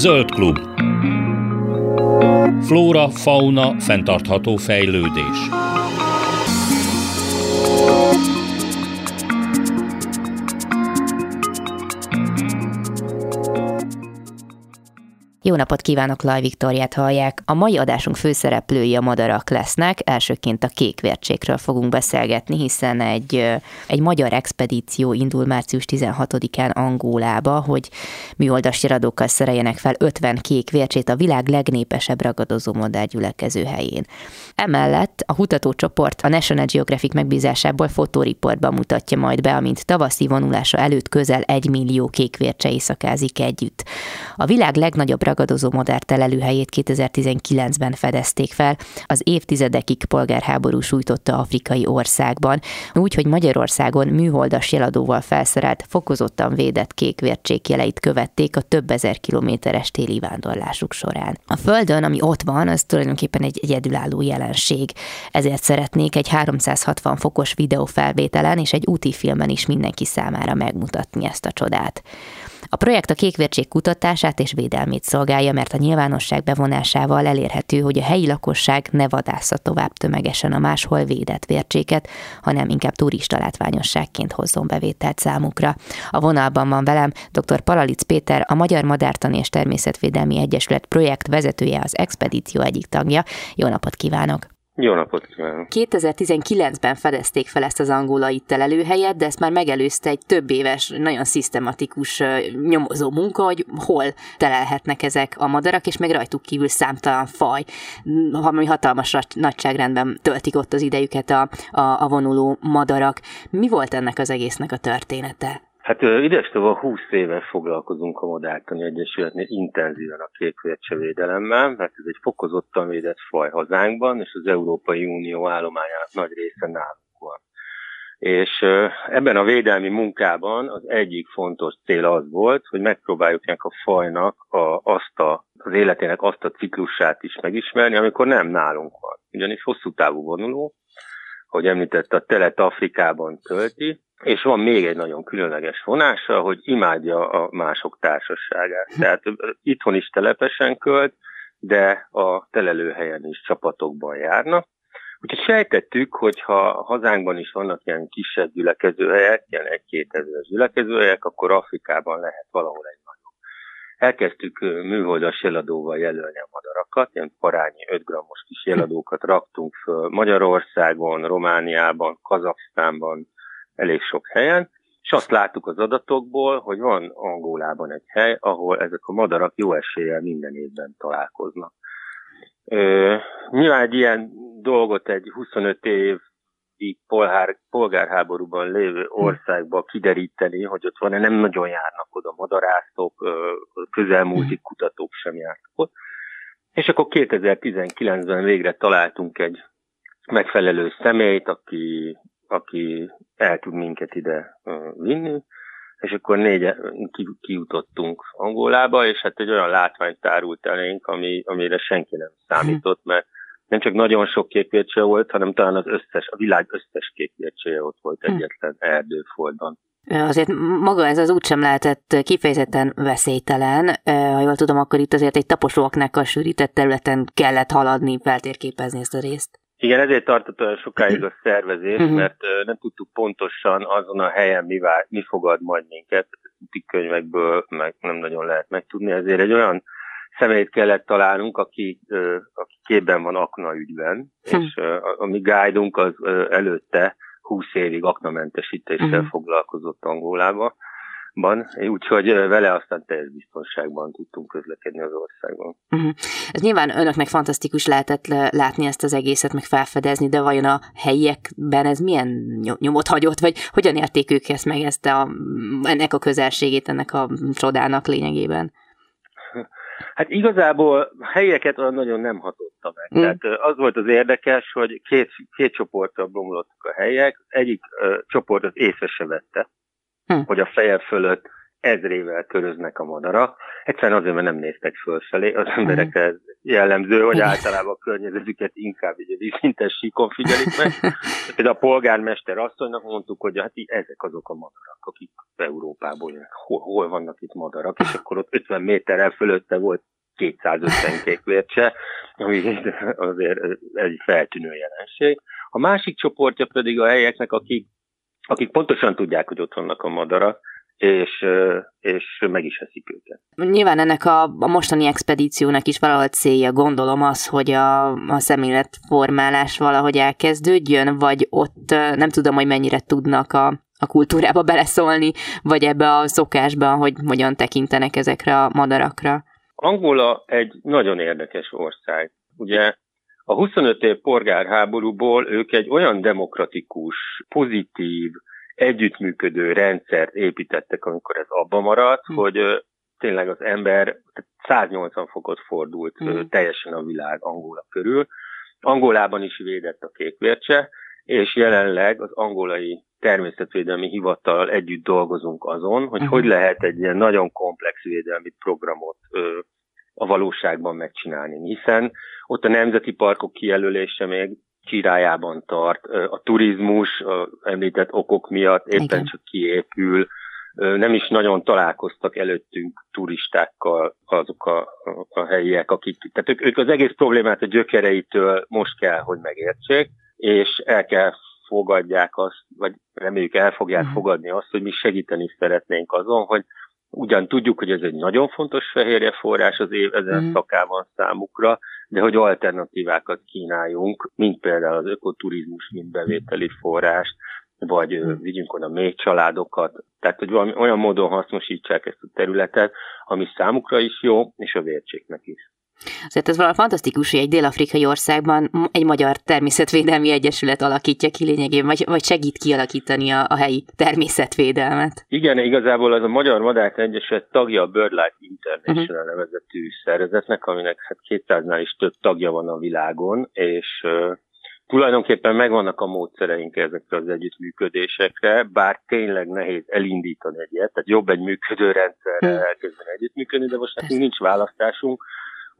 Zöld klub. Flóra, fauna, fenntartható fejlődés. Jó napot kívánok, Laj Viktoriát hallják. A mai adásunk főszereplői a madarak lesznek. Elsőként a kékvércsékről fogunk beszélgetni, hiszen egy, egy magyar expedíció indul március 16-án Angólába, hogy műholdas iradókkal szereljenek fel 50 kékvércsét a világ legnépesebb ragadozó gyülekező helyén. Emellett a kutatócsoport a National Geographic megbízásából fotóriportban mutatja majd be, amint tavaszi vonulása előtt közel egy millió kékvércse éjszakázik együtt. A világ legnagyobb ragadozó modern telelőhelyét 2019-ben fedezték fel, az évtizedekig polgárháború sújtotta afrikai országban, úgy, hogy Magyarországon műholdas jeladóval felszerelt, fokozottan védett kékvércsék jeleit követték a több ezer kilométeres téli vándorlásuk során. A Földön, ami ott van, az tulajdonképpen egy egyedülálló jelenség, ezért szeretnék egy 360 fokos videófelvételen és egy úti filmen is mindenki számára megmutatni ezt a csodát. A projekt a kékvértség kutatását és védelmét szolgálja, mert a nyilvánosság bevonásával elérhető, hogy a helyi lakosság ne vadásza tovább tömegesen a máshol védett vércséket, hanem inkább turista látványosságként hozzon bevételt számukra. A vonalban van velem dr. Palalic Péter, a Magyar Madártani és Természetvédelmi Egyesület projekt vezetője, az expedíció egyik tagja. Jó napot kívánok! Jó napot kívánok! 2019-ben fedezték fel ezt az angolai telelőhelyet, de ezt már megelőzte egy több éves, nagyon szisztematikus nyomozó munka, hogy hol telelhetnek ezek a madarak, és meg rajtuk kívül számtalan faj, ami hatalmas nagyságrendben töltik ott az idejüket a, a, a vonuló madarak. Mi volt ennek az egésznek a története? Hát idestova 20 éve foglalkozunk a Modártani Egyesületnél intenzíven a kékvércsevédelemmel, mert ez egy fokozottan védett faj hazánkban, és az Európai Unió állományának nagy része nálunk van. És ebben a védelmi munkában az egyik fontos cél az volt, hogy megpróbáljuk ennek a fajnak a, azt a, az életének azt a ciklusát is megismerni, amikor nem nálunk van. Ugyanis hosszú távú vonuló, hogy említette, a telet Afrikában tölti, és van még egy nagyon különleges vonása, hogy imádja a mások társaságát. Tehát itthon is telepesen költ, de a telelőhelyen is csapatokban járnak. Úgyhogy sejtettük, hogy ha hazánkban is vannak ilyen kisebb gyülekezőhelyek, ilyen egy-két ezer gyülekezőhelyek, akkor Afrikában lehet valahol egy nagyobb. Elkezdtük műholdas jeladóval jelölni a madarakat, ilyen parányi 5 grammos kis jeladókat raktunk föl Magyarországon, Romániában, Kazaksztánban, elég sok helyen, és azt láttuk az adatokból, hogy van Angolában egy hely, ahol ezek a madarak jó eséllyel minden évben találkoznak. Ö, nyilván egy ilyen dolgot egy 25 év polgár, polgárháborúban lévő országba kideríteni, hogy ott van-e, nem nagyon járnak oda madarászok, közelmúlti kutatók sem jártak ott. És akkor 2019-ben végre találtunk egy megfelelő személyt, aki aki el tud minket ide vinni, és akkor négy kijutottunk Angolába, és hát egy olyan látvány tárult elénk, ami, amire senki nem számított, mert nem csak nagyon sok kékvércse volt, hanem talán az összes, a világ összes kékvércseje ott volt hm. egyetlen erdőfoldban. Azért maga ez az úgysem lehetett kifejezetten veszélytelen. Ha jól tudom, akkor itt azért egy taposóaknak a sűrített területen kellett haladni, feltérképezni ezt a részt. Igen, ezért tartott olyan sokáig a szervezés, uh-huh. mert nem tudtuk pontosan azon a helyen mi, vár, mi fogad majd minket, könyvekből meg nem nagyon lehet megtudni, ezért egy olyan személyt kellett találnunk, aki, aki képben van akna ügyben, uh-huh. és a, a mi guide az előtte 20 évig aknamentesítéssel uh-huh. foglalkozott Angolába, ban, úgyhogy vele aztán teljes biztonságban tudtunk közlekedni az országban. Uh-huh. Ez nyilván önöknek fantasztikus lehetett látni ezt az egészet, meg felfedezni, de vajon a helyiekben ez milyen nyomot hagyott, vagy hogyan érték ők ezt meg, ezt a, ennek a közelségét, ennek a csodának lényegében? Hát igazából helyeket olyan nagyon nem hatotta meg. Mm. Tehát az volt az érdekes, hogy két, két csoportra bomlottak a helyek, egyik uh, csoport az észre se vette, hm. hogy a feje fölött ezrével köröznek a madarak. Egyszerűen azért, mert nem néztek fölfelé. Az emberekre ez jellemző, hogy általában a környezetüket inkább egy vízintes síkon figyelik meg. Például a polgármester asszonynak mondtuk, hogy hát ezek azok a madarak, akik Európából jönnek. Hol, hol vannak itt madarak? És akkor ott 50 méterrel fölötte volt 250 kékvércse, ami azért egy feltűnő jelenség. A másik csoportja pedig a helyeknek, akik, akik pontosan tudják, hogy ott vannak a madarak, és, és meg is eszik őket. Nyilván ennek a, a mostani expedíciónak is valahol célja, gondolom az, hogy a, a szemléletformálás valahogy elkezdődjön, vagy ott nem tudom, hogy mennyire tudnak a, a kultúrába beleszólni, vagy ebbe a szokásba, hogy hogyan tekintenek ezekre a madarakra. Angola egy nagyon érdekes ország. Ugye a 25 év polgárháborúból ők egy olyan demokratikus, pozitív, együttműködő rendszert építettek, amikor ez abba maradt, hm. hogy tényleg az ember 180 fokot fordult hm. teljesen a világ Angola körül. Angolában is védett a kékvércse, és jelenleg az angolai természetvédelmi hivatal együtt dolgozunk azon, hogy uh-huh. hogy lehet egy ilyen nagyon komplex védelmi programot ö, a valóságban megcsinálni, hiszen ott a nemzeti parkok kijelölése még csirájában tart, a turizmus a említett okok miatt éppen Igen. csak kiépül, nem is nagyon találkoztak előttünk turistákkal azok a, a helyiek, akik, tehát ők, ők az egész problémát a gyökereitől most kell, hogy megértsék, és el kell fogadják azt, vagy reméljük el fogják uh-huh. fogadni azt, hogy mi segíteni szeretnénk azon, hogy ugyan tudjuk, hogy ez egy nagyon fontos fehérje forrás az év ezen uh-huh. szakában számukra, de hogy alternatívákat kínáljunk, mint például az ökoturizmus, mint bevételi forrás, vagy uh-huh. vigyünk oda még családokat, tehát hogy valami olyan módon hasznosítsák ezt a területet, ami számukra is jó, és a vércséknek is. Azért ez valami fantasztikus, hogy egy dél-afrikai országban egy magyar természetvédelmi egyesület alakítja ki lényegében, vagy, vagy segít kialakítani a, a helyi természetvédelmet. Igen, igazából az a Magyar Madár Egyesület tagja a BirdLife International uh-huh. nevezetű szervezetnek, aminek hát 200-nál is több tagja van a világon, és uh, tulajdonképpen megvannak a módszereink ezekre az együttműködésekre, bár tényleg nehéz elindítani egy ilyet, tehát jobb egy működő rendszerre uh-huh. elkezdeni együttműködni, de most nekünk nincs választásunk,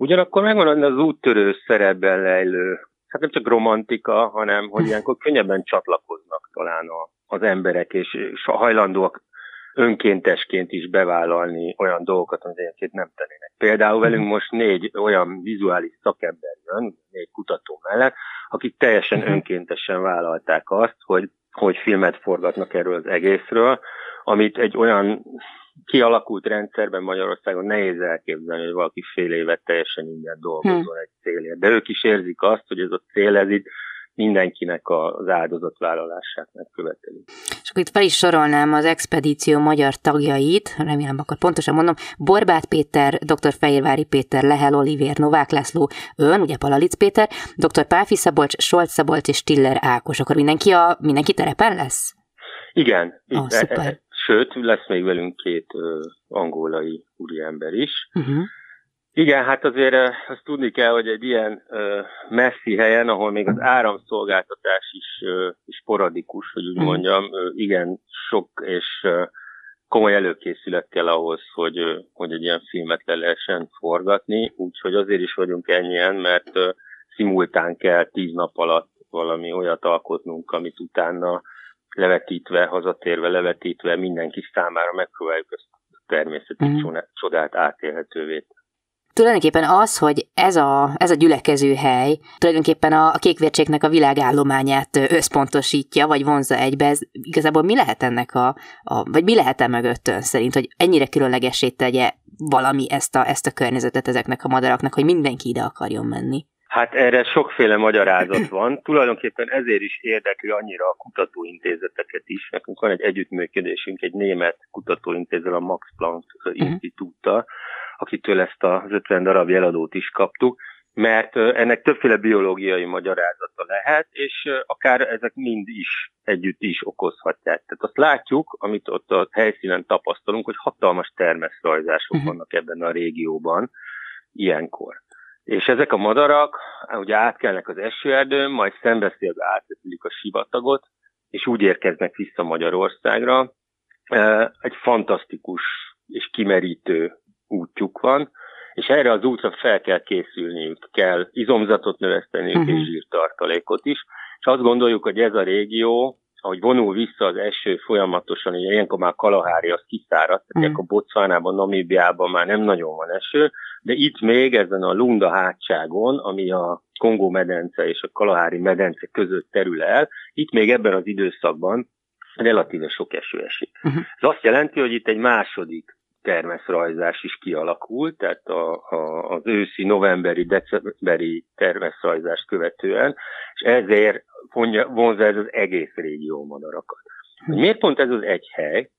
Ugyanakkor megvan az úttörő szerepben lejlő, hát nem csak romantika, hanem hogy ilyenkor könnyebben csatlakoznak talán a, az emberek, és, és hajlandóak önkéntesként is bevállalni olyan dolgokat, amit egyébként nem tennének. Például velünk mhm. most négy olyan vizuális szakember jön, négy kutató mellett, akik teljesen mhm. önkéntesen vállalták azt, hogy, hogy filmet forgatnak erről az egészről, amit egy olyan kialakult rendszerben Magyarországon nehéz elképzelni, hogy valaki fél évet teljesen ingyen dolgozzon hmm. egy célért. De ők is érzik azt, hogy ez a cél, ez itt mindenkinek az áldozatvállalását megköveteli. És akkor itt fel is sorolnám az expedíció magyar tagjait, remélem akkor pontosan mondom, Borbát Péter, dr. Fehérvári Péter, Lehel Olivér, Novák László, ön, ugye Palalic Péter, dr. Pálfi Szabolcs, Solc Szabolcs és Tiller Ákos. Akkor mindenki, a, mindenki terepen lesz? Igen. Oh, szuper. Sőt, lesz még velünk két uh, angolai úriember is. Uh-huh. Igen, hát azért azt tudni kell, hogy egy ilyen uh, messzi helyen, ahol még az áramszolgáltatás is, uh, sporadikus, hogy úgy uh-huh. mondjam, uh, igen, sok és uh, komoly előkészület kell ahhoz, hogy, uh, hogy egy ilyen filmet le lehessen forgatni, úgyhogy azért is vagyunk ennyien, mert uh, szimultán kell tíz nap alatt valami olyat alkotnunk, amit utána levetítve, hazatérve, levetítve mindenki számára megpróbáljuk ezt a természeti mm. csodát átélhetővé Tulajdonképpen az, hogy ez a, ez a gyülekező hely tulajdonképpen a, a kékvércséknek a világállományát összpontosítja, vagy vonza egybe, ez igazából mi lehet ennek a, a vagy mi lehet mögött ön szerint, hogy ennyire különlegessé tegye valami ezt a, ezt a környezetet ezeknek a madaraknak, hogy mindenki ide akarjon menni? Hát erre sokféle magyarázat van. Tulajdonképpen ezért is érdekli annyira a kutatóintézeteket is. Nekünk van egy együttműködésünk egy német kutatóintézettel, a Max Planck uh-huh. Institúttal, akitől ezt az 50 darab jeladót is kaptuk, mert ennek többféle biológiai magyarázata lehet, és akár ezek mind is együtt is okozhatják. Tehát azt látjuk, amit ott a helyszínen tapasztalunk, hogy hatalmas termeszrajzások uh-huh. vannak ebben a régióban ilyenkor. És ezek a madarak ugye átkelnek az esőerdőn, majd szembeszélve átrepülik a sivatagot, és úgy érkeznek vissza Magyarországra. Egy fantasztikus és kimerítő útjuk van, és erre az útra fel kell készülniük, kell izomzatot növeszteniük uh-huh. és zsírtartalékot is, és azt gondoljuk, hogy ez a régió, ahogy vonul vissza az eső folyamatosan, ugye ilyenkor már Kalahári az kiszáradt, tehát uh-huh. a Bocvánában, Namibiában már nem nagyon van eső, de itt még ezen a Lunda hátságon, ami a Kongó medence és a Kalahári medence között terül el, itt még ebben az időszakban relatíve sok eső esik. Uh-huh. Ez azt jelenti, hogy itt egy második termeszrajzás is kialakult, tehát a, a, az őszi, novemberi, decemberi termeszrajzást követően, és ezért vonza ez az egész régió madarakat. Miért pont ez az egy hely?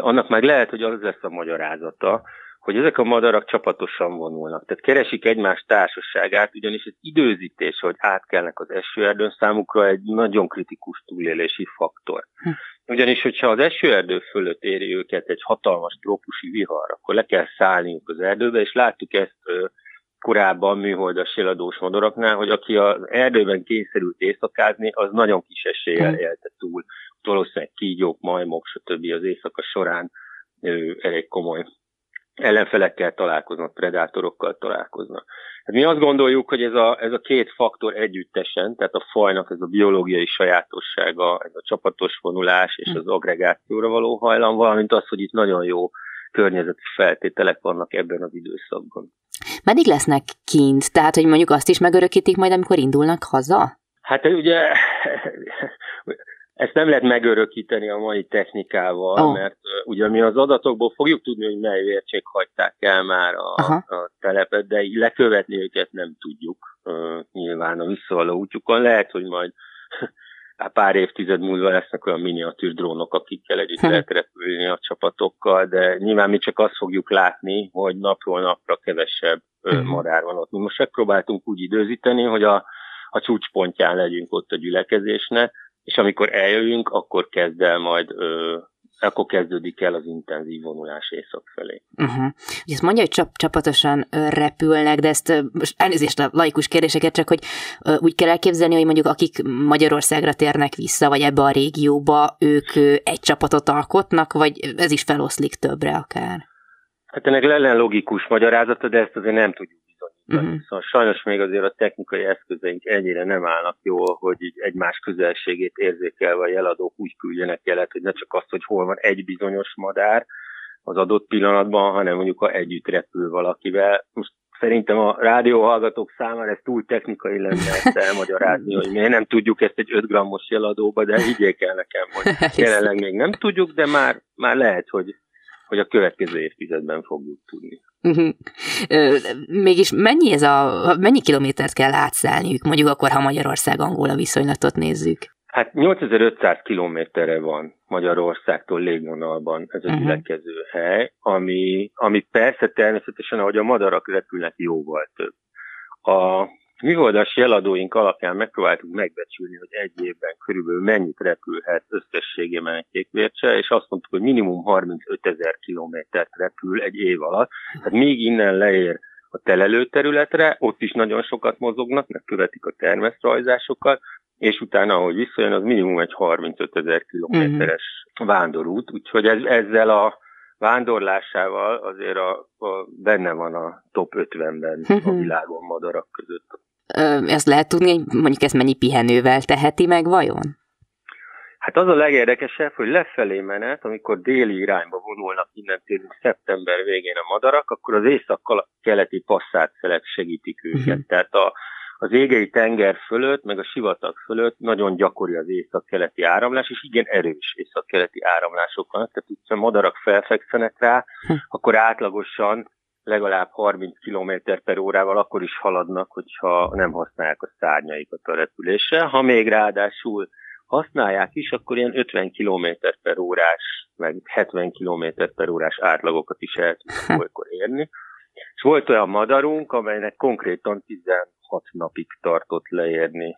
Annak meg lehet, hogy az lesz a magyarázata, hogy ezek a madarak csapatosan vonulnak. Tehát keresik egymás társaságát, ugyanis az időzítés, hogy átkelnek az esőerdőn, számukra egy nagyon kritikus túlélési faktor. Hm. Ugyanis, hogyha az esőerdő fölött éri őket egy hatalmas trópusi vihar, akkor le kell szállniuk az erdőbe, és láttuk ezt korábban műholdas éladós madaraknál, hogy aki az erdőben kényszerült éjszakázni, az nagyon kis eséllyel hm. élte túl. Valószínűleg kígyók, majmok, stb. az éjszaka során elég komoly ellenfelekkel találkoznak, predátorokkal találkoznak. Hát mi azt gondoljuk, hogy ez a, ez a két faktor együttesen, tehát a fajnak ez a biológiai sajátossága, ez a csapatos vonulás és az agregációra való hajlam, valamint az, hogy itt nagyon jó környezeti feltételek vannak ebben az időszakban. Meddig lesznek kint? Tehát, hogy mondjuk azt is megörökítik majd, amikor indulnak haza? Hát ugye ezt nem lehet megörökíteni a mai technikával, oh. mert uh, ugye mi az adatokból fogjuk tudni, hogy mely vértség hagyták el már a, a telepet, de így lekövetni őket nem tudjuk uh, nyilván a visszavaló útjukon. Lehet, hogy majd hát pár évtized múlva lesznek olyan miniatűr drónok, akikkel együtt hm. lehet repülni a csapatokkal, de nyilván mi csak azt fogjuk látni, hogy napról napra kevesebb hm. madár van ott. Mi most megpróbáltunk úgy időzíteni, hogy a, a csúcspontján legyünk ott a gyülekezésnek, és amikor eljövünk, akkor kezd el majd, ö, akkor kezdődik el az intenzív vonulás észak felé. Uh-huh. Ugye ezt mondja, hogy csap, csapatosan repülnek, de ezt most elnézést a laikus kérdéseket, csak hogy úgy kell elképzelni, hogy mondjuk akik Magyarországra térnek vissza, vagy ebbe a régióba, ők egy csapatot alkotnak, vagy ez is feloszlik többre akár? Hát ennek lenne logikus magyarázata, de ezt azért nem tudjuk Uh-huh. Szóval sajnos még azért a technikai eszközeink ennyire nem állnak jól, hogy így egymás közelségét érzékelve a jeladók úgy küldjenek jelet, hogy ne csak azt, hogy hol van egy bizonyos madár az adott pillanatban, hanem mondjuk ha együtt repül valakivel. Most szerintem a rádióhallgatók számára ez túl technikai lenne ezt elmagyarázni, hogy miért nem tudjuk ezt egy 5 grammos jeladóba, de higgyék el nekem, hogy jelenleg még nem tudjuk, de már, már lehet, hogy hogy a következő évtizedben fogjuk tudni. Uh-huh. Mégis mennyi ez a, mennyi kilométert kell átszállniuk, mondjuk akkor, ha Magyarország-Angola viszonylatot nézzük? Hát 8500 kilométerre van Magyarországtól légvonalban ez a uh-huh. gyülekező hely, ami, ami persze természetesen, ahogy a madarak repülnek, jóval több. A műholdas jeladóink alapján megpróbáltuk megbecsülni, hogy egy évben körülbelül mennyit repülhet összességében egy kékvércse, és azt mondtuk, hogy minimum 35 ezer kilométert repül egy év alatt. Tehát még innen leér a telelőterületre, ott is nagyon sokat mozognak, mert követik a termeszrajzásokat, és utána, ahogy visszajön, az minimum egy 35 ezer kilométeres uh-huh. vándorút, úgyhogy ez, ezzel a vándorlásával azért a, a, benne van a top 50-ben a mhm. világon madarak között. Ezt lehet tudni, hogy mondjuk ezt mennyi pihenővel teheti meg vajon? Hát az a legérdekesebb, hogy lefelé menet, amikor déli irányba vonulnak innen tényleg szeptember végén a madarak, akkor az észak-keleti passzát segítik őket. Uh-huh. Tehát a, az égei tenger fölött, meg a sivatag fölött nagyon gyakori az észak-keleti áramlás, és igen erős észak-keleti áramlások vannak, tehát hogyha a madarak felfekszenek rá, hm. akkor átlagosan legalább 30 km per órával akkor is haladnak, hogyha nem használják a szárnyaikat a repülésre. Ha még ráadásul használják is, akkor ilyen 50 km per órás, meg 70 km per órás átlagokat is el tudnak olykor érni. És volt olyan madarunk, amelynek konkrétan 16 napig tartott leérni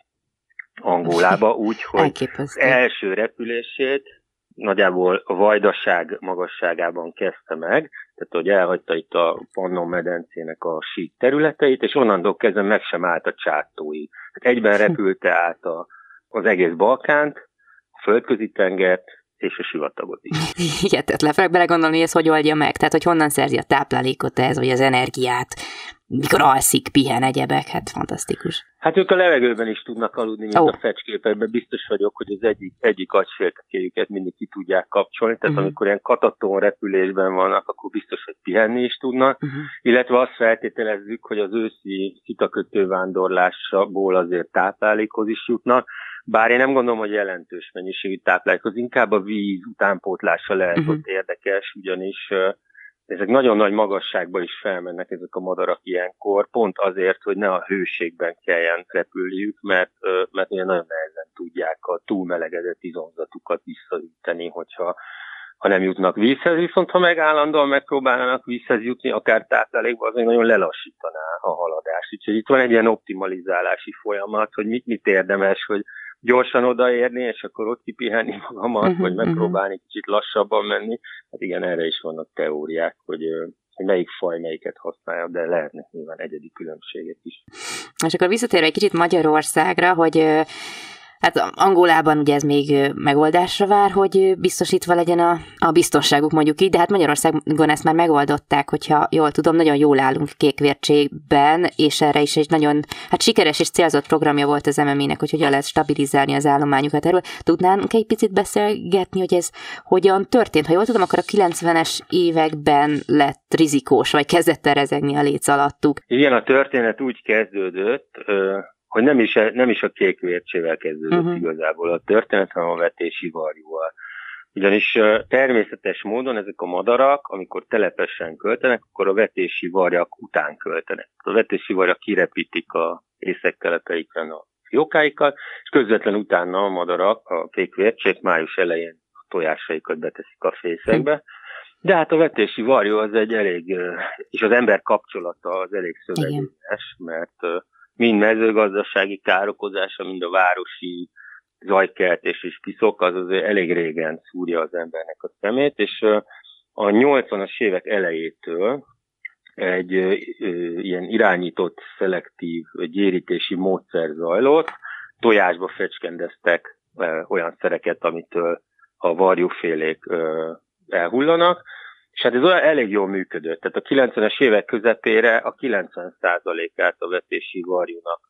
Angolába, úgy, hogy az első repülését nagyjából a vajdaság magasságában kezdte meg, tehát hogy elhagyta itt a Pannon medencének a sík területeit, és onnantól kezdve meg sem állt a csátóig. Tehát egyben repülte át a, az egész Balkánt, a földközi tengert, és a sivatagot is. Hihetetlen, fel belegondolni, hogy ez hogy oldja meg, tehát hogy honnan szerzi a táplálékot ez, vagy az energiát, mikor alszik, pihen egyebek, hát fantasztikus. Hát ők a levegőben is tudnak aludni, mint oh. a fecsképekben. Biztos vagyok, hogy az egyik, egyik agyféltekéjüket mindig ki tudják kapcsolni, tehát uh-huh. amikor ilyen kataton repülésben vannak, akkor biztos, hogy pihenni is tudnak, uh-huh. illetve azt feltételezzük, hogy az őszi szitakötő vándorlásból azért táplálékhoz is jutnak, bár én nem gondolom, hogy jelentős mennyiségű táplálékhoz, inkább a víz utánpótlása lehet uh-huh. ott érdekes, ugyanis ezek nagyon nagy magasságba is felmennek ezek a madarak ilyenkor, pont azért, hogy ne a hőségben kelljen repülniük, mert, mert ugye nagyon nehezen tudják a túlmelegedett izomzatukat visszaüteni, hogyha ha nem jutnak vízhez, viszont ha meg állandóan megpróbálnának vízhez jutni, akár táplálékba, az még nagyon lelassítaná a haladást. Úgyhogy itt van egy ilyen optimalizálási folyamat, hogy mit, mit érdemes, hogy gyorsan odaérni, és akkor ott kipihenni magamat, uh-huh, vagy megpróbálni uh-huh. kicsit lassabban menni. Hát igen, erre is vannak teóriák, hogy hogy melyik faj melyiket használja, de lehetnek nyilván egyedi különbségek is. És akkor visszatérve egy kicsit Magyarországra, hogy Hát Angolában ugye ez még megoldásra vár, hogy biztosítva legyen a, a biztonságuk mondjuk így, de hát Magyarországon ezt már megoldották, hogyha jól tudom, nagyon jól állunk kékvértségben, és erre is egy nagyon hát sikeres és célzott programja volt az MMI-nek, hogy hogyan lehet stabilizálni az állományukat. Erről tudnánk egy picit beszélgetni, hogy ez hogyan történt? Ha jól tudom, akkor a 90-es években lett rizikós, vagy kezdett el rezegni a léc alattuk. Igen, a történet úgy kezdődött, hogy nem is, nem is a kék vércsével kezdődött uh-huh. igazából a történet, hanem a vetési varjúval. Ugyanis természetes módon ezek a madarak, amikor telepesen költenek, akkor a vetési varjak után költenek. A vetési varjak kirepítik a észektelepeiken a fiókáikat, és közvetlen utána a madarak, a kék vércsék május elején a tojásaikat beteszik a fészekbe. De hát a vetési varjú az egy elég, és az ember kapcsolata az elég szövegényes, mert mind mezőgazdasági károkozása, mind a városi zajkeltés és piszok, az azért elég régen szúrja az embernek a szemét, és a 80-as évek elejétől egy ilyen irányított, szelektív gyérítési módszer zajlott, tojásba fecskendeztek olyan szereket, amitől a varjúfélék elhullanak, és hát ez olyan elég jól működött. Tehát a 90-es évek közepére a 90%-át a vetési varjúnak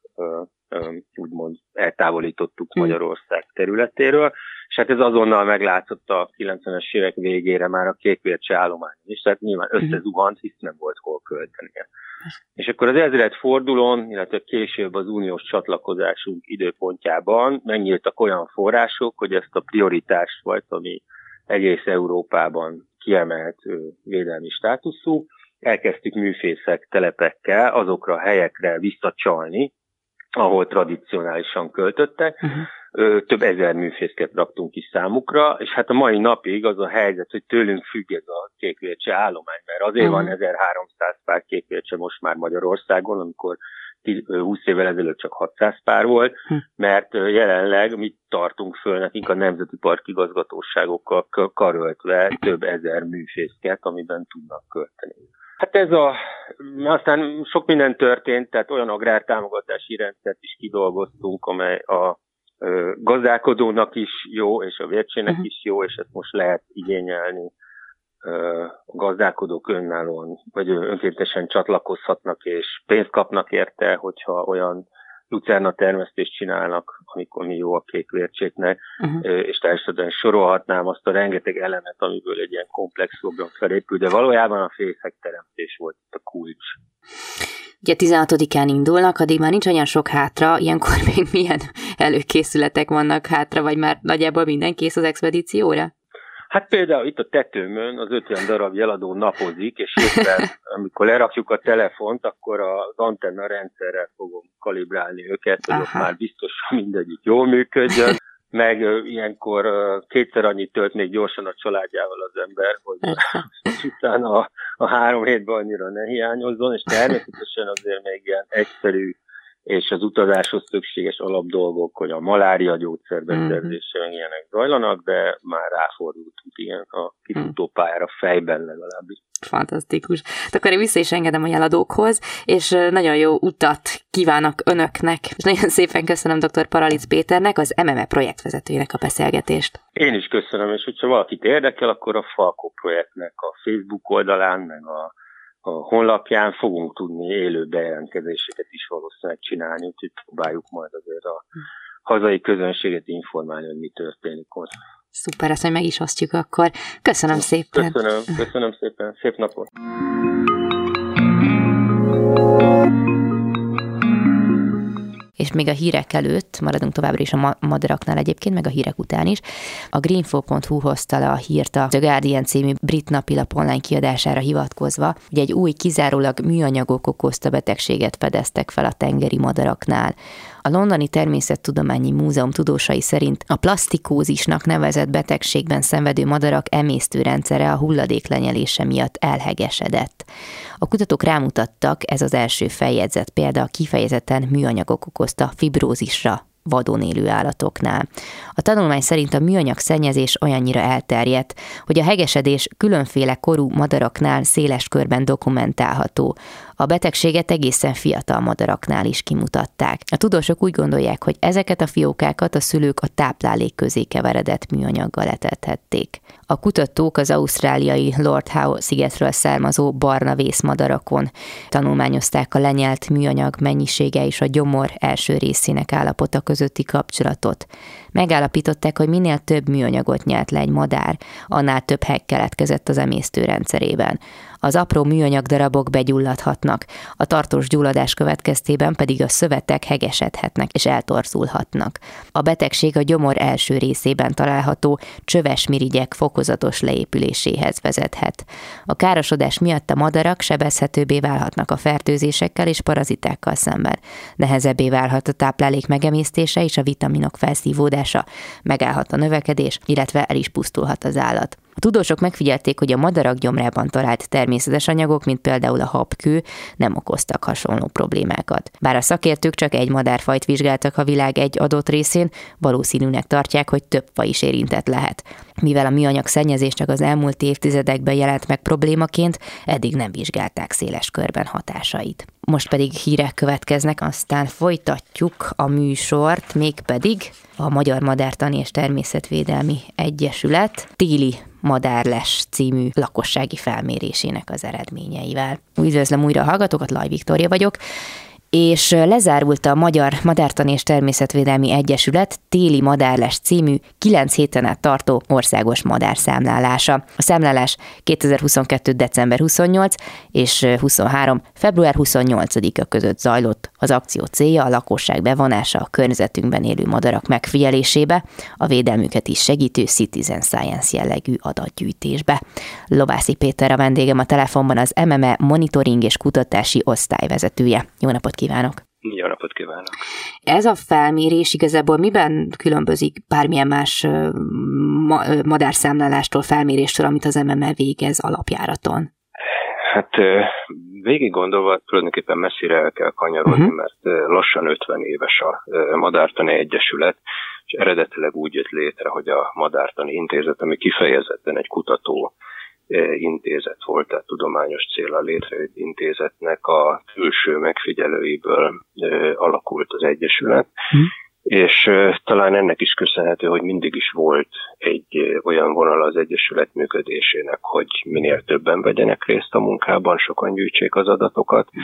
úgymond eltávolítottuk hmm. Magyarország területéről, és hát ez azonnal meglátszott a 90-es évek végére már a kékvércse állományon is, tehát nyilván hmm. összezuhant, hisz nem volt hol költenie. És akkor az ezred fordulón, illetve később az uniós csatlakozásunk időpontjában megnyíltak olyan források, hogy ezt a prioritást vagy, ami egész Európában kiemelt védelmi státuszú. Elkezdtük műfészek telepekkel azokra a helyekre visszacsalni, ahol tradicionálisan költöttek. Uh-huh. Több ezer műfészket raktunk is számukra, és hát a mai napig az a helyzet, hogy tőlünk függ ez a kékvércse állomány, mert azért uh-huh. van 1300 pár kékvércse most már Magyarországon, amikor 20 évvel ezelőtt csak 600 pár volt, hm. mert jelenleg mit tartunk föl nekünk a Nemzeti Park igazgatóságokkal karöltve több ezer műfészket, amiben tudnak költeni. Hát ez a, aztán sok minden történt, tehát olyan agrártámogatási rendszert is kidolgoztunk, amely a gazdálkodónak is jó, és a vércsének uh-huh. is jó, és ezt most lehet igényelni a gazdálkodók önállóan, vagy önkéntesen csatlakozhatnak, és pénzt kapnak érte, hogyha olyan lucerna termesztést csinálnak, amikor mi jó a kék vércséknek, uh-huh. és természetesen sorolhatnám azt a rengeteg elemet, amiből egy ilyen komplex program felépül, de valójában a fészek teremtés volt a kulcs. Ugye 16-án indulnak, addig már nincs olyan sok hátra, ilyenkor még milyen előkészületek vannak hátra, vagy már nagyjából minden kész az expedícióra? Hát például itt a tetőmön az 50 darab jeladó napozik, és éppen amikor lerakjuk a telefont, akkor az antenna rendszerrel fogom kalibrálni őket, hogy ott már biztosan mindegyik jól működjön. Meg ilyenkor kétszer annyit tölt még gyorsan a családjával az ember, hogy utána a, a három hétben annyira ne hiányozzon, és természetesen azért még ilyen egyszerű és az utazáshoz szükséges alapdolgok, hogy a malária gyógyszerbeszerzése, mm-hmm. ilyenek zajlanak, de már ráfordultunk ilyen a kis futópályára fejben legalábbis. Fantasztikus. Akkor én vissza is engedem a jeladókhoz, és nagyon jó utat kívánok önöknek, és nagyon szépen köszönöm dr. Paralic Péternek, az MME projektvezetőjének a beszélgetést. Én is köszönöm, és hogyha valakit érdekel, akkor a Falko projektnek a Facebook oldalán, meg a a honlapján fogunk tudni élő bejelentkezéseket is valószínűleg csinálni, úgyhogy próbáljuk majd azért a hazai közönséget informálni, hogy mi történik ott. Szuper, ezt hogy meg is osztjuk akkor. Köszönöm szépen. Köszönöm, köszönöm szépen. Szép napot. És még a hírek előtt, maradunk továbbra is a madaraknál egyébként, meg a hírek után is, a greenfo.hu hozta le a hírt a The Guardian című brit napilap online kiadására hivatkozva, hogy egy új kizárólag műanyagok okozta betegséget fedeztek fel a tengeri madaraknál. A Londoni Természettudományi Múzeum tudósai szerint a plastikózisnak nevezett betegségben szenvedő madarak emésztőrendszere a hulladék lenyelése miatt elhegesedett. A kutatók rámutattak, ez az első feljegyzett példa kifejezetten műanyagok okozta fibrózisra vadon élő állatoknál. A tanulmány szerint a műanyag szennyezés olyannyira elterjedt, hogy a hegesedés különféle korú madaraknál széles körben dokumentálható. A betegséget egészen fiatal madaraknál is kimutatták. A tudósok úgy gondolják, hogy ezeket a fiókákat a szülők a táplálék közé keveredett műanyaggal etethették. A kutatók az ausztráliai Lord Howe szigetről származó barna vészmadarakon tanulmányozták a lenyelt műanyag mennyisége és a gyomor első részének állapota közötti kapcsolatot. Megállapították, hogy minél több műanyagot nyelt le egy madár, annál több heg keletkezett az emésztőrendszerében az apró műanyag darabok begyulladhatnak, a tartós gyulladás következtében pedig a szövetek hegesedhetnek és eltorzulhatnak. A betegség a gyomor első részében található csöves mirigyek fokozatos leépüléséhez vezethet. A károsodás miatt a madarak sebezhetőbbé válhatnak a fertőzésekkel és parazitákkal szemben. Nehezebbé válhat a táplálék megemésztése és a vitaminok felszívódása, megállhat a növekedés, illetve el is pusztulhat az állat. A tudósok megfigyelték, hogy a madarak gyomrában talált természetes anyagok, mint például a habkő, nem okoztak hasonló problémákat. Bár a szakértők csak egy madárfajt vizsgáltak a világ egy adott részén, valószínűnek tartják, hogy több faj is érintett lehet. Mivel a műanyag szennyezés csak az elmúlt évtizedekben jelent meg problémaként, eddig nem vizsgálták széles körben hatásait. Most pedig hírek következnek, aztán folytatjuk a műsort, mégpedig a Magyar Madártani és Természetvédelmi Egyesület téli Madárles című lakossági felmérésének az eredményeivel. Üdvözlöm újra a hallgatókat, Laj Viktória vagyok, és lezárult a Magyar Madártani és Természetvédelmi Egyesület téli madárles című 9 héten át tartó országos madárszámlálása. A számlálás 2022. december 28 és 23. február 28-a között zajlott. Az akció célja a lakosság bevonása a környezetünkben élő madarak megfigyelésébe, a védelmüket is segítő Citizen Science jellegű adatgyűjtésbe. Lovászi Péter a vendégem a telefonban az MME monitoring és kutatási osztályvezetője. Jó napot kívánok! Jó napot kívánok! Ez a felmérés igazából miben különbözik bármilyen más ma- madárszámlálástól, felméréstől, amit az MME végez alapjáraton? Hát végig gondolva tulajdonképpen messzire el kell kanyarodni, uh-huh. mert lassan 50 éves a Madártani Egyesület, és eredetileg úgy jött létre, hogy a Madártani Intézet, ami kifejezetten egy kutató intézet volt, tehát tudományos célra létrejött intézetnek a külső megfigyelőiből alakult az Egyesület, hm. és talán ennek is köszönhető, hogy mindig is volt egy olyan vonal az Egyesület működésének, hogy minél többen vegyenek részt a munkában, sokan gyűjtsék az adatokat, hm.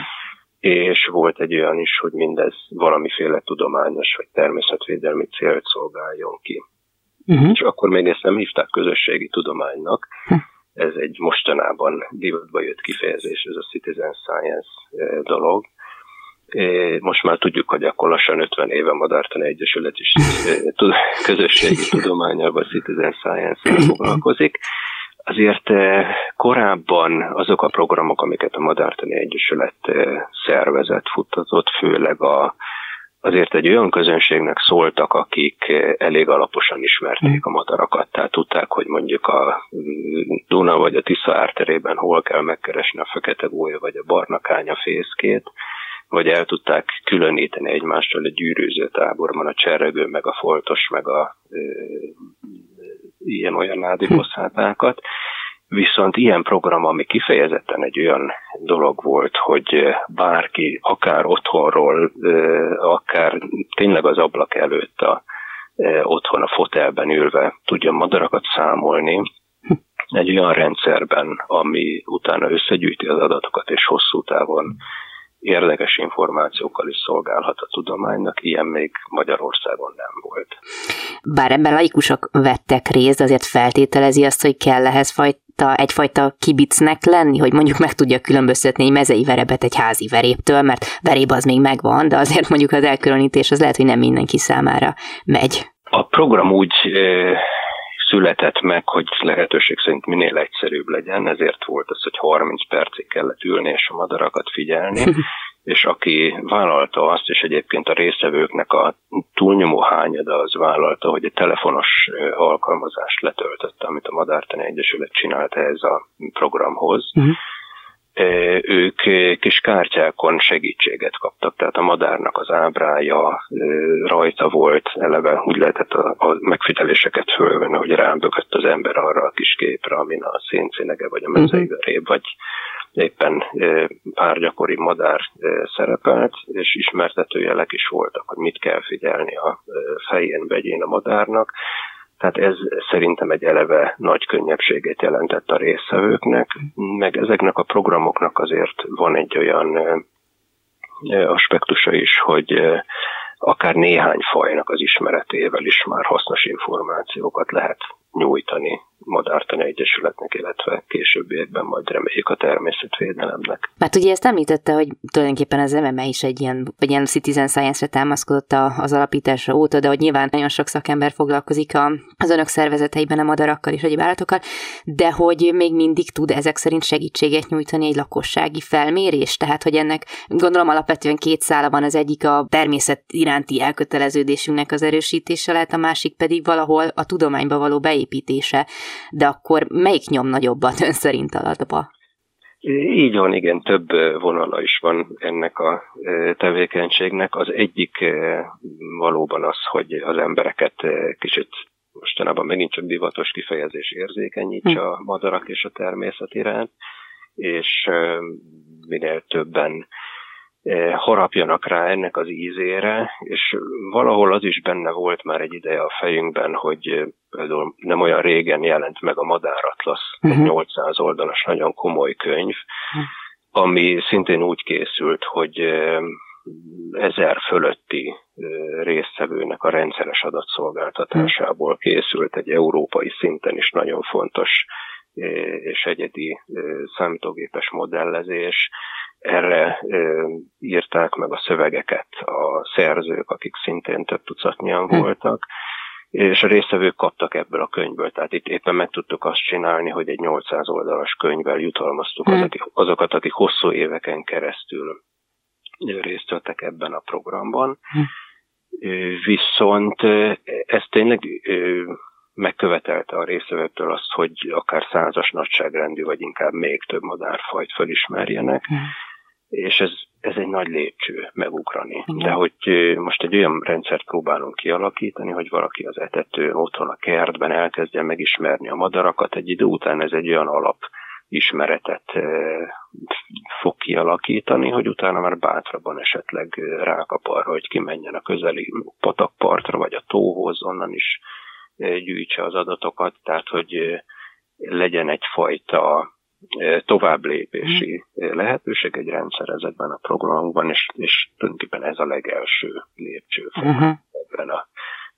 és volt egy olyan is, hogy mindez valamiféle tudományos vagy természetvédelmi célt szolgáljon ki. Uh-huh. És akkor még ezt nem hívták közösségi tudománynak, uh-huh ez egy mostanában divatba jött kifejezés, ez a citizen science eh, dolog. Eh, most már tudjuk, hogy akkor lassan 50 éve Madártani Egyesület is eh, közösségi tudományával citizen science foglalkozik. Azért korábban azok a programok, amiket a Madártani Egyesület szervezett, futtatott, főleg a azért egy olyan közönségnek szóltak, akik elég alaposan ismerték a madarakat, tehát tudták, hogy mondjuk a Duna vagy a Tisza árterében hol kell megkeresni a fekete gólya vagy a barna kánya fészkét, vagy el tudták különíteni egymástól egy gyűrűző táborban a cserregő, meg a foltos, meg a e, ilyen-olyan nádiboszátákat. Viszont ilyen program, ami kifejezetten egy olyan dolog volt, hogy bárki, akár otthonról, akár tényleg az ablak előtt a, otthon a fotelben ülve tudja madarakat számolni, egy olyan rendszerben, ami utána összegyűjti az adatokat, és hosszú távon érdekes információkkal is szolgálhat a tudománynak, ilyen még Magyarországon nem volt. Bár ebben laikusok vettek részt, azért feltételezi azt, hogy kell ehhez fajta, egyfajta kibicnek lenni, hogy mondjuk meg tudja különböztetni egy mezei verebet egy házi veréptől, mert veréb az még megvan, de azért mondjuk az elkülönítés az lehet, hogy nem mindenki számára megy. A program úgy született meg, hogy lehetőség szerint minél egyszerűbb legyen, ezért volt az, hogy 30 percig kellett ülni és a madarakat figyelni, és aki vállalta azt, és egyébként a részevőknek a túlnyomó hányada az vállalta, hogy egy telefonos alkalmazást letöltötte, amit a Madártani Egyesület csinált ehhez a programhoz, uh-huh ők kis kártyákon segítséget kaptak, tehát a madárnak az ábrája rajta volt, eleve úgy lehetett a, a megfigyeléseket fölvenni, hogy rámbögött az ember arra a kis képre, amin a szénszínege, vagy a mezeiveréb, uh-huh. vagy éppen pár gyakori madár szerepelt, és ismertetőjelek is voltak, hogy mit kell figyelni a fején, vegyén a madárnak. Tehát ez szerintem egy eleve nagy könnyebbséget jelentett a résztvevőknek, meg ezeknek a programoknak azért van egy olyan aspektusa is, hogy akár néhány fajnak az ismeretével is már hasznos információkat lehet nyújtani Madártani Egyesületnek, illetve későbbiekben majd reméljük a természetvédelemnek. Mert ugye ezt említette, hogy tulajdonképpen az MMA is egy ilyen, vagy ilyen citizen science-re támaszkodott az alapítása óta, de hogy nyilván nagyon sok szakember foglalkozik az önök szervezeteiben a madarakkal és egyéb állatokkal, de hogy még mindig tud ezek szerint segítséget nyújtani egy lakossági felmérés, tehát hogy ennek gondolom alapvetően két szála van, az egyik a természet iránti elköteleződésünknek az erősítése lehet, a másik pedig valahol a tudományba való beépítése de akkor melyik nyom nagyobbat ön szerint alatba? Így van, igen, több vonala is van ennek a tevékenységnek. Az egyik valóban az, hogy az embereket kicsit mostanában megint csak divatos kifejezés érzékenyítse hm. a madarak és a természet iránt, és minél többen harapjanak rá ennek az ízére, és valahol az is benne volt már egy ideje a fejünkben, hogy eh, például nem olyan régen jelent meg a Madáratlasz, uh-huh. egy 800 mhm. oldalas nagyon komoly könyv, uh-huh. ami szintén úgy készült, hogy eh, ezer fölötti résztvevőnek a rendszeres adatszolgáltatásából készült egy európai szinten is nagyon fontos és egyedi számítógépes modellezés, erre ö, írták meg a szövegeket a szerzők, akik szintén több tucatnyian hm. voltak, és a résztvevők kaptak ebből a könyvből. Tehát itt éppen meg tudtuk azt csinálni, hogy egy 800 oldalas könyvvel jutalmaztuk hm. azok, azokat, akik hosszú éveken keresztül részt vettek ebben a programban. Hm. Viszont ez tényleg megkövetelte a részvevőktől azt, hogy akár százas nagyságrendű, vagy inkább még több madárfajt felismerjenek. Mm és ez, ez egy nagy lépcső megugrani. Igen. De hogy most egy olyan rendszert próbálunk kialakítani, hogy valaki az etetőn, otthon a kertben elkezdje megismerni a madarakat, egy idő után ez egy olyan alap ismeretet fog kialakítani, hogy utána már bátrabban esetleg rákap arra, hogy kimenjen a közeli patakpartra, vagy a tóhoz, onnan is gyűjtse az adatokat, tehát hogy legyen egyfajta tovább lépési lehetőség egy rendszerezetben a programokban, és, és tulajdonképpen ez a legelső lépcsőfok uh-huh. ebben a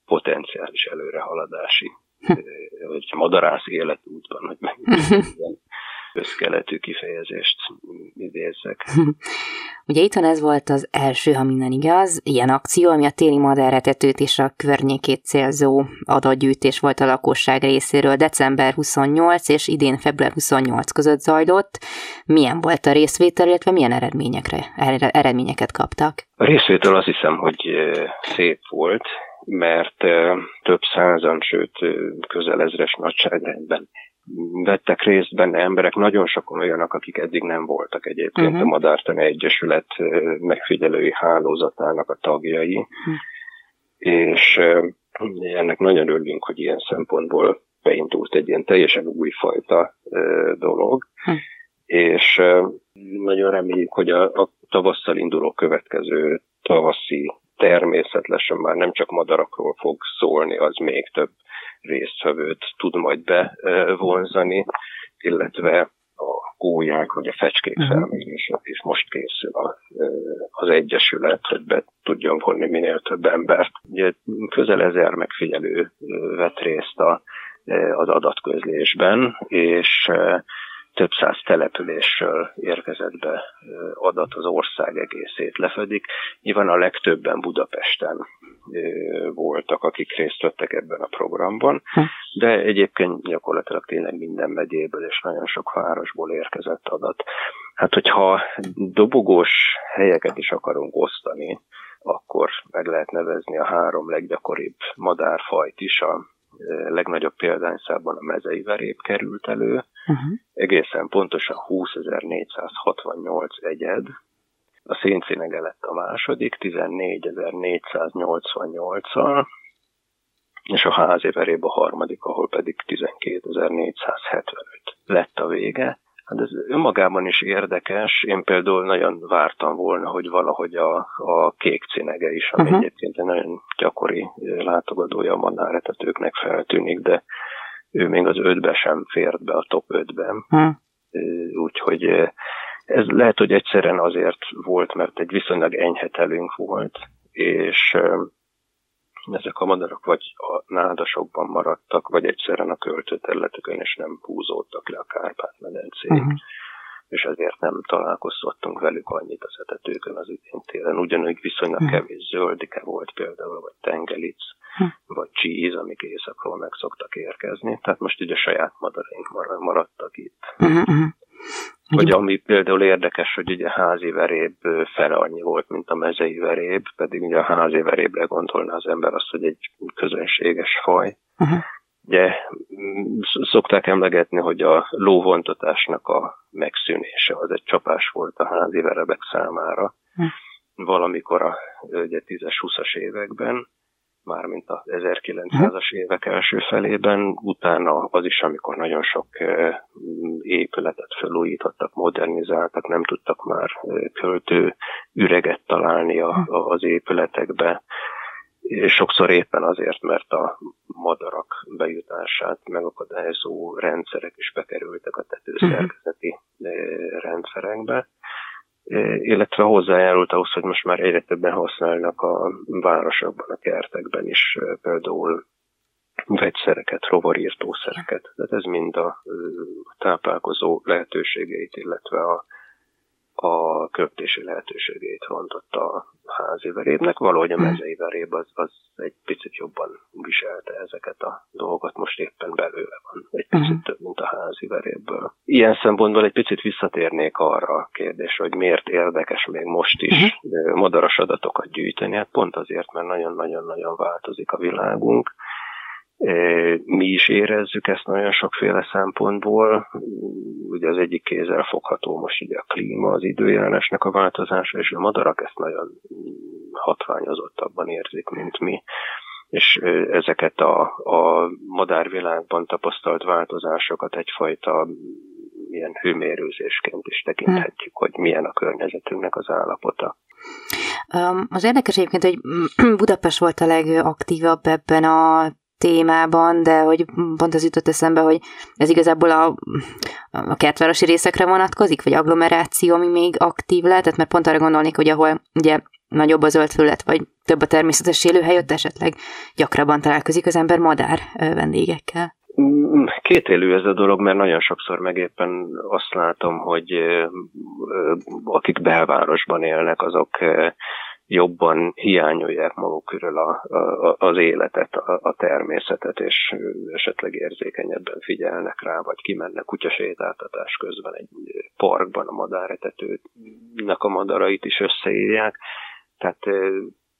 potenciális előrehaladási, vagy madarász életútban, hogy meg összkeletű kifejezést idézzek. Ugye itthon ez volt az első, ha minden igaz, ilyen akció, ami a téli madáretetőt és a környékét célzó adatgyűjtés volt a lakosság részéről december 28 és idén február 28 között zajlott. Milyen volt a részvétel, illetve milyen eredményekre, eredményeket kaptak? A részvétel azt hiszem, hogy szép volt, mert több százan, sőt közel ezres nagyságrendben vettek részt benne emberek, nagyon sokan olyanok, akik eddig nem voltak egyébként uh-huh. a Madártani Egyesület megfigyelői hálózatának a tagjai, uh-huh. és ennek nagyon örülünk, hogy ilyen szempontból beindult egy ilyen teljesen újfajta dolog, hm. és nagyon reméljük, hogy a, a tavasszal induló következő tavaszi természetesen már nem csak madarakról fog szólni, az még több résztvevőt tud majd bevonzani, illetve a gólyák vagy a fecskék uh-huh. felmérése is most készül a, az Egyesület, hogy be tudjon vonni minél több embert. Ugye közel ezer megfigyelő vett részt a, az adatközlésben, és több száz településről érkezett be adat az ország egészét lefedik. Nyilván a legtöbben Budapesten voltak, akik részt vettek ebben a programban, hm. de egyébként gyakorlatilag tényleg minden megyéből és nagyon sok városból érkezett adat. Hát, hogyha dobogós helyeket is akarunk osztani, akkor meg lehet nevezni a három leggyakoribb madárfajt is, a legnagyobb példányszában a mezei verép került elő, uh-huh. egészen pontosan 20.468 egyed, a szénszínege lett a második, 14.488-al, és a házi veréb a harmadik, ahol pedig 12.475 lett a vége. Hát ez önmagában is érdekes. Én például nagyon vártam volna, hogy valahogy a, a kék cinege is, ami uh-huh. egyébként egy nagyon gyakori látogatója a madáretetőknek feltűnik, de ő még az ötbe sem fért be a top ötben. Uh-huh. Úgyhogy ez lehet, hogy egyszerűen azért volt, mert egy viszonylag enyhe telünk volt, és ezek a madarak vagy a nádasokban maradtak, vagy egyszerűen a költőterületükön, és nem húzódtak le a Kárpát-medencéig. Uh-huh. És ezért nem találkoztattunk velük annyit az etetőkön az idén télen. Ugyanúgy viszonylag uh-huh. kevés zöldike volt például, vagy tengelic, uh-huh. vagy csíz, amik éjszakról meg szoktak érkezni. Tehát most ugye a saját madaraink maradtak itt. Uh-huh. Vagy ami például érdekes, hogy ugye a házi veréb fele annyi volt, mint a mezei veréb, pedig ugye a házi verébre gondolná az ember azt, hogy egy közönséges faj. Uh-huh. Ugye szokták emlegetni, hogy a lóvontatásnak a megszűnése az egy csapás volt a házi verebek számára. Uh-huh. Valamikor a ugye 10-20-as években, mármint az 1900-as évek első felében, utána az is, amikor nagyon sok épületet felújítottak, modernizáltak, nem tudtak már költő üreget találni a, a, az épületekbe, sokszor éppen azért, mert a madarak bejutását megakadályozó rendszerek is bekerültek a tetőszerkezeti rendszerekbe illetve hozzájárult ahhoz, hogy most már egyre többen használnak a városokban, a kertekben is például vegyszereket, rovarírtószereket. Tehát ez mind a táplálkozó lehetőségeit, illetve a a köptési lehetőségét rontotta a házi verébnek. Valahogy a hm. mezei veréb az, az egy picit jobban viselte ezeket a dolgokat, most éppen belőle van egy picit több, mint a házi verébből. Ilyen szempontból egy picit visszatérnék arra a kérdésre, hogy miért érdekes még most is hm. madaras adatokat gyűjteni. Hát pont azért, mert nagyon-nagyon-nagyon változik a világunk mi is érezzük ezt nagyon sokféle szempontból. Ugye az egyik kézzel fogható most ugye a klíma, az időjárásnak a változása, és a madarak ezt nagyon hatványozottabban érzik, mint mi. És ezeket a, a madárvilágban tapasztalt változásokat egyfajta ilyen hőmérőzésként is tekinthetjük, hogy milyen a környezetünknek az állapota. Az érdekes egyébként, hogy Budapest volt a legaktívabb ebben a témában, de hogy pont az jutott eszembe, hogy ez igazából a, a kertvárosi részekre vonatkozik, vagy agglomeráció, ami még aktív lehet, mert pont arra gondolnék, hogy ahol ugye nagyobb a zöld felület, vagy több a természetes élőhely, ott esetleg gyakrabban találkozik az ember madár vendégekkel. Két élő ez a dolog, mert nagyon sokszor meg éppen azt látom, hogy akik belvárosban élnek, azok jobban hiányolják maguk körül a, a, az életet, a, a természetet, és esetleg érzékenyebben figyelnek rá, vagy kimennek kutyasétáltatás közben egy parkban a madáretetőnek a madarait is összeírják. Tehát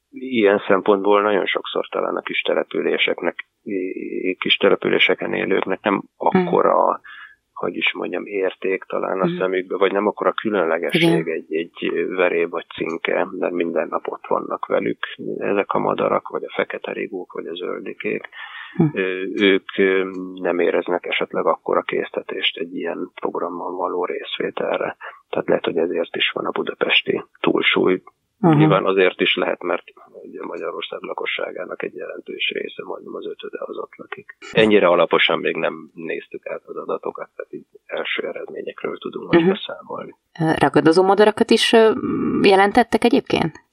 ilyen szempontból nagyon sokszor talán a kis településeknek, kis településeken élőknek nem akkora hmm hogy is mondjam, érték talán a mm. szemükbe, vagy nem akkor a különlegesség egy, egy veréb vagy cinke, mert minden nap ott vannak velük ezek a madarak, vagy a fekete rigók, vagy a zöldikék. hm. ők nem éreznek esetleg akkora késztetést egy ilyen programmal való részvételre. Tehát lehet, hogy ezért is van a budapesti túlsúly. Uh-huh. Nyilván azért is lehet, mert ugye Magyarország lakosságának egy jelentős része, majdnem az ötöde az ott lakik. Ennyire alaposan még nem néztük át az adatokat, tehát így első eredményekről tudunk most uh-huh. beszámolni. Ragadozó madarakat is jelentettek egyébként?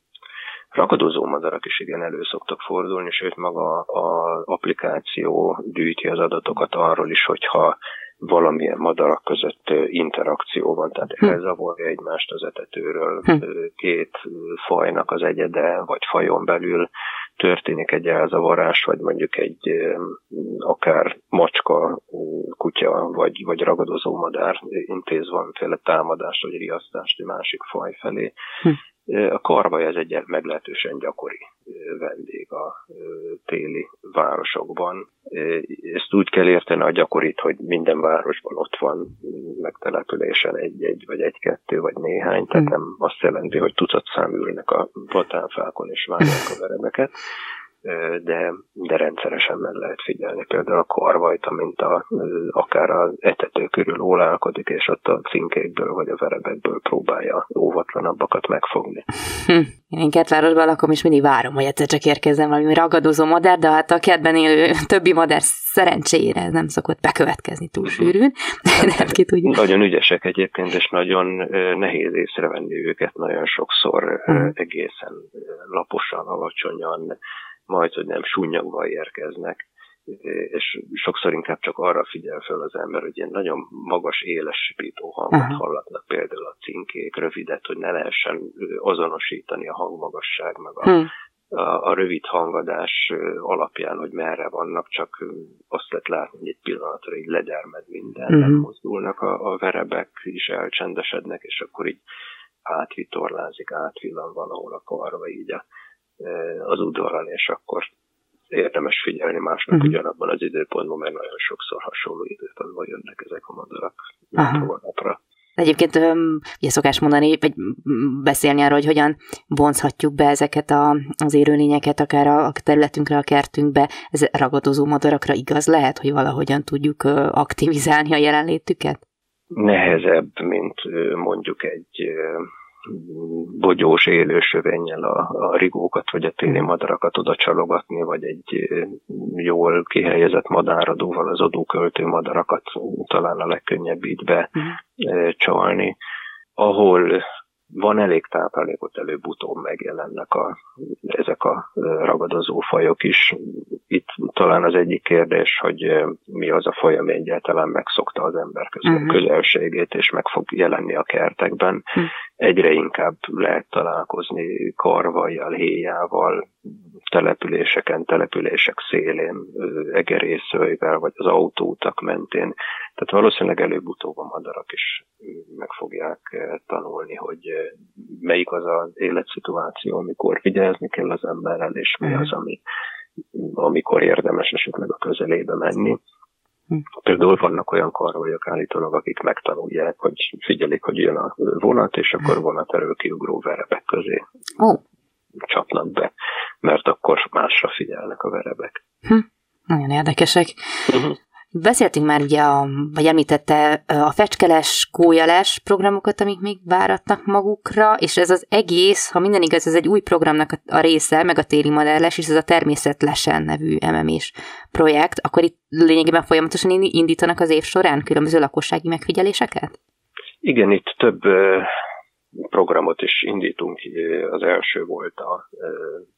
Ragadozó madarak is igen elő szoktak fordulni, sőt maga az applikáció gyűjti az adatokat arról is, hogyha valamilyen madarak között interakció van, tehát hm. elzavarja egymást az etetőről, hm. két fajnak az egyede, vagy fajon belül történik egy elzavarás, vagy mondjuk egy akár macska, kutya, vagy, vagy ragadozó madár intéz valamiféle támadást, vagy riasztást egy másik faj felé. Hm. A karvaj ez egy meglehetősen gyakori vendég a téli városokban. Ezt úgy kell érteni a gyakorit, hogy minden városban ott van megtelepülésen egy-egy, vagy egy-kettő, vagy néhány, tehát hmm. nem azt jelenti, hogy tucat szám ülnek a platánfákon és várják a verebeket, de, de rendszeresen meg lehet figyelni. Például a karvajta, mint a, akár az etető körül ólálkodik, és ott a cinkékből vagy a verebekből próbálja óvatlanabbakat megfogni. Hm. Én kertvárosban lakom, és mindig várom, hogy egyszer csak érkezzen valami ragadozó madár, de hát a kertben élő többi madár szerencsére ez nem szokott bekövetkezni túl mhm. sűrűn. nem ki tudja. Nagyon ügyesek egyébként, és nagyon nehéz észrevenni őket, nagyon sokszor uh-huh. egészen laposan, alacsonyan majd, hogy nem súnyagban érkeznek, és sokszor inkább csak arra figyel fel az ember, hogy ilyen nagyon magas, éles sipító hangot uh-huh. hallatnak például a cinkék, rövidet, hogy ne lehessen azonosítani a hangmagasság, meg a, uh-huh. a, a rövid hangadás alapján, hogy merre vannak, csak azt lehet látni, hogy egy pillanatra így legyermed minden, uh-huh. nem mozdulnak a, a verebek, is elcsendesednek, és akkor így átvitorlázik, átvillan valahol a karva így a az udvaron, és akkor érdemes figyelni másnak uh-huh. ugyanabban az időpontban, mert nagyon sokszor hasonló időpontban jönnek ezek a madarak napra. Egyébként ugye szokás mondani, vagy beszélni arról, hogy hogyan vonzhatjuk be ezeket a, az élőlényeket akár a területünkre, a kertünkbe. Ez ragadozó madarakra igaz lehet, hogy valahogyan tudjuk aktivizálni a jelenlétüket? Nehezebb, mint mondjuk egy bogyós élősövényel a, a rigókat vagy a téli madarakat oda csalogatni, vagy egy jól kihelyezett madáradóval az adóköltő madarakat talán a legkönnyebb így becsalni. Mhm. Ahol van elég táplálékot, előbb-utóbb megjelennek a, ezek a ragadozó fajok is. Itt talán az egyik kérdés, hogy mi az a faj, ami egyáltalán megszokta az ember közel, uh-huh. közelségét, és meg fog jelenni a kertekben. Uh-huh. Egyre inkább lehet találkozni karvajjal, héjával, településeken, települések szélén, egerészőivel, vagy az autóutak mentén. Tehát valószínűleg előbb-utóbb a madarak is meg fogják tanulni, hogy melyik az az életszituáció, amikor vigyázni kell az emberrel, és mi az, ami, amikor érdemes esetleg a közelébe menni. Hm. Például vannak olyan karvajok állítólag, akik megtanulják, hogy figyelik, hogy jön a vonat, és akkor vonat erő kiugró verebek közé. Oh csapnak be, mert akkor másra figyelnek a verebek. Hm, nagyon érdekesek. Uh-huh. Beszéltünk már ugye, a, vagy említette a fecskeles, kójales programokat, amik még váratnak magukra, és ez az egész, ha minden igaz, ez egy új programnak a, része, meg a téli modelles, és ez a Természetlesen nevű MMS projekt, akkor itt lényegében folyamatosan indítanak az év során különböző lakossági megfigyeléseket? Igen, itt több programot is indítunk. Az első volt a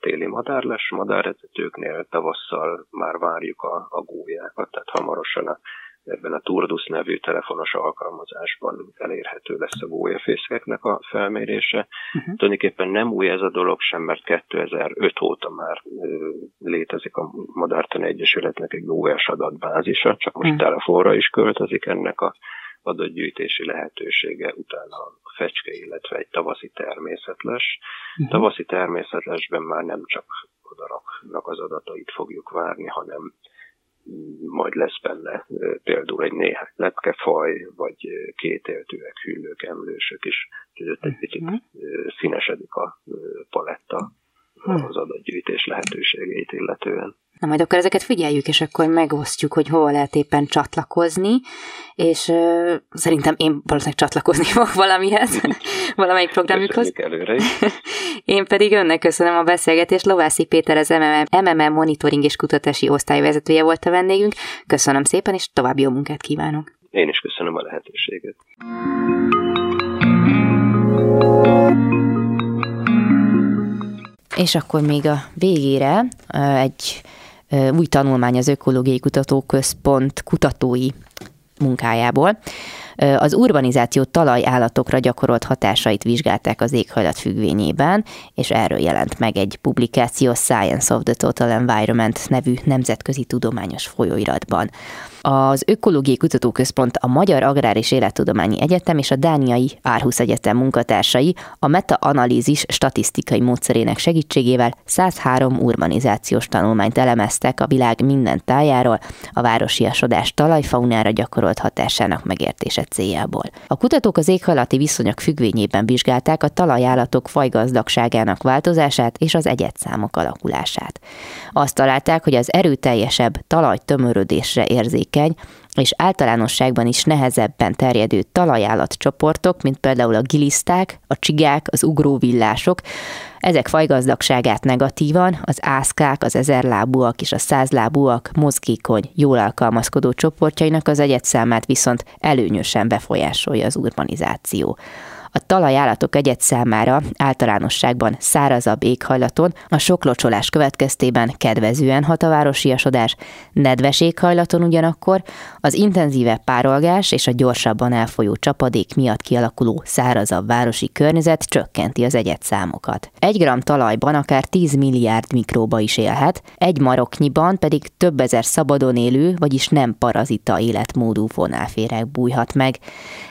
téli madárles madáretetőknél, tavasszal már várjuk a, a gólyákat, tehát hamarosan a, ebben a Turdus nevű telefonos alkalmazásban elérhető lesz a gólyafészeknek a felmérése. Uh-huh. Tulajdonképpen nem új ez a dolog sem, mert 2005 óta már ö, létezik a Madártani Egyesületnek egy gólyás adatbázisa, csak most uh-huh. telefonra is költözik ennek a adatgyűjtési lehetősége, utána fecske, illetve egy tavaszi természetes. Uh-huh. Tavaszi természetesben már nem csak madaraknak az adatait fogjuk várni, hanem majd lesz benne például egy néhány lepkefaj, vagy kétéltőek, hüllők, emlősök is, hogy ott egy picit uh-huh. színesedik a paletta az adatgyűjtés lehetőségeit illetően. Na majd akkor ezeket figyeljük, és akkor megosztjuk, hogy hova lehet éppen csatlakozni, és uh, szerintem én valószínűleg csatlakozni fog valamihez, valamelyik programjukhoz. előre én pedig önnek köszönöm a beszélgetést. Lovászi Péter az MMM, MMM Monitoring és Kutatási Osztályvezetője volt a vendégünk. Köszönöm szépen, és további jó munkát kívánok. Én is köszönöm a lehetőséget. És akkor még a végére egy új tanulmány az Ökológiai Kutatóközpont kutatói munkájából. Az urbanizáció talajállatokra gyakorolt hatásait vizsgálták az éghajlat függvényében, és erről jelent meg egy publikáció Science of the Total Environment nevű nemzetközi tudományos folyóiratban. Az Ökológiai Kutatóközpont, a Magyar Agrár és Élettudományi Egyetem és a Dániai Árhusz Egyetem munkatársai a meta-analízis statisztikai módszerének segítségével 103 urbanizációs tanulmányt elemeztek a világ minden tájáról a városiasodás talajfaunára gyakorolt hatásának megértése céljából. A kutatók az éghajlati viszonyok függvényében vizsgálták a talajállatok fajgazdagságának változását és az egyetszámok alakulását. Azt találták, hogy az erőteljesebb talajtömörödésre érzékeny és általánosságban is nehezebben terjedő talajállatcsoportok, mint például a giliszták, a csigák, az ugróvillások, ezek fajgazdagságát negatívan az ászkák, az ezerlábúak és a százlábúak mozgékony, jól alkalmazkodó csoportjainak az egyetszámát viszont előnyösen befolyásolja az urbanizáció. A talajállatok egyet számára általánosságban szárazabb éghajlaton a sok locsolás következtében kedvezően hat a városiasodás, nedves éghajlaton ugyanakkor az intenzívebb párolgás és a gyorsabban elfolyó csapadék miatt kialakuló szárazabb városi környezet csökkenti az egyetszámokat. Egy gram talajban akár 10 milliárd mikróba is élhet, egy maroknyiban pedig több ezer szabadon élő, vagyis nem parazita életmódú fonálféreg bújhat meg.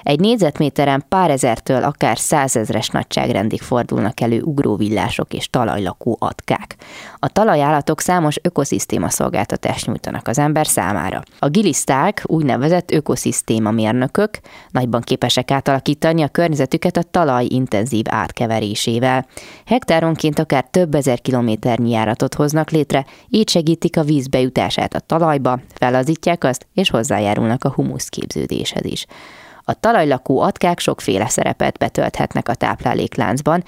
Egy négyzetméteren pár ezertől akár százezres nagyságrendig fordulnak elő ugróvillások és talajlakó atkák. A talajállatok számos ökoszisztéma szolgáltatást nyújtanak az ember számára. A giliszták úgynevezett ökoszisztéma mérnökök nagyban képesek átalakítani a környezetüket a talaj intenzív átkeverésével. Hektáronként akár több ezer kilométernyi járatot hoznak létre, így segítik a víz bejutását a talajba, felazítják azt, és hozzájárulnak a humusz képződéshez is. A talajlakó atkák sokféle szerepet betölthetnek a táplálékláncban,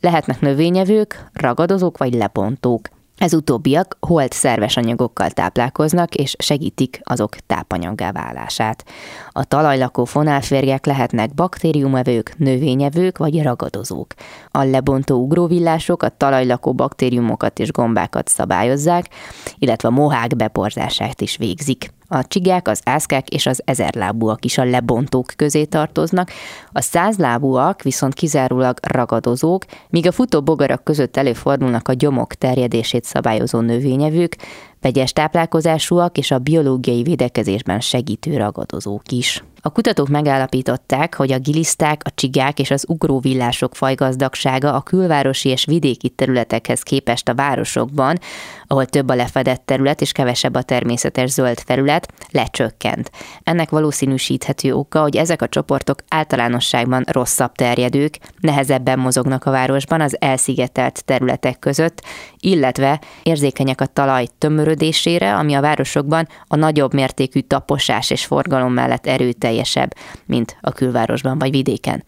lehetnek növényevők, ragadozók vagy lebontók. Ez utóbbiak holt szerves anyagokkal táplálkoznak, és segítik azok tápanyaggá válását. A talajlakó fonálférgek lehetnek baktériumevők, növényevők vagy ragadozók. A lebontó ugróvillások a talajlakó baktériumokat és gombákat szabályozzák, illetve mohák beporzását is végzik. A csigák, az ászkák és az ezerlábúak is a lebontók közé tartoznak, a százlábúak viszont kizárólag ragadozók, míg a futó bogarak között előfordulnak a gyomok terjedését szabályozó növényevők, vegyes táplálkozásúak és a biológiai védekezésben segítő ragadozók is. A kutatók megállapították, hogy a giliszták, a csigák és az ugróvillások fajgazdagsága a külvárosi és vidéki területekhez képest a városokban, ahol több a lefedett terület és kevesebb a természetes zöld felület, lecsökkent. Ennek valószínűsíthető oka, hogy ezek a csoportok általánosságban rosszabb terjedők, nehezebben mozognak a városban az elszigetelt területek között, illetve érzékenyek a talaj tömörödésére, ami a városokban a nagyobb mértékű taposás és forgalom mellett erőteljesebb, mint a külvárosban vagy vidéken.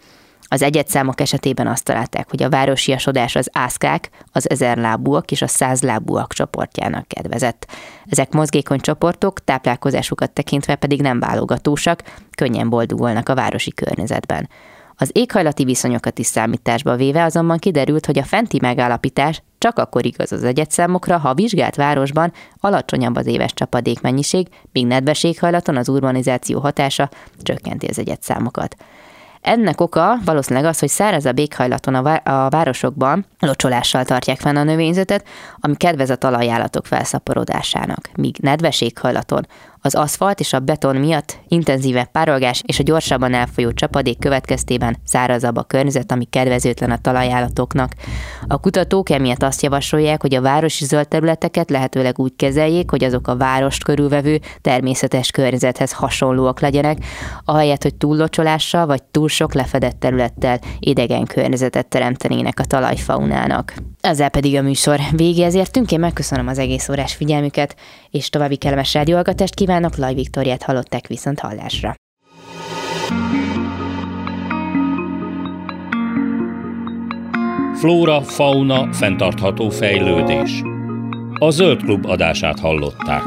Az egyetszámok esetében azt találták, hogy a városiasodás az ászkák, az ezerlábúak és a százlábúak csoportjának kedvezett. Ezek mozgékony csoportok, táplálkozásukat tekintve pedig nem válogatósak, könnyen boldogulnak a városi környezetben. Az éghajlati viszonyokat is számításba véve azonban kiderült, hogy a fenti megállapítás csak akkor igaz az egyetszámokra, ha a vizsgált városban alacsonyabb az éves csapadékmennyiség, míg nedves éghajlaton az urbanizáció hatása csökkenti az egyetszámokat. Ennek oka valószínűleg az, hogy szárazabb éghajlaton a, vá- a városokban locsolással tartják fenn a növényzetet, ami kedvez a talajállatok felszaporodásának, míg nedves éghajlaton Az aszfalt és a beton miatt intenzívebb párolgás és a gyorsabban elfolyó csapadék következtében szárazabb a környezet, ami kedvezőtlen a talajállatoknak. A kutatók emiatt azt javasolják, hogy a városi zöld területeket lehetőleg úgy kezeljék, hogy azok a várost körülvevő természetes környezethez hasonlóak legyenek, ahelyett, hogy túllocsolással vagy túl sok lefedett területtel idegen környezetet teremtenének a talajfaunának. Ezzel pedig a műsor végéhez értünk, én megköszönöm az egész órás figyelmüket, és további kellemes rádióalgatást kívánok, Laj Viktoriát hallották viszont hallásra. Flóra, fauna, fenntartható fejlődés. A Zöld Klub adását hallották.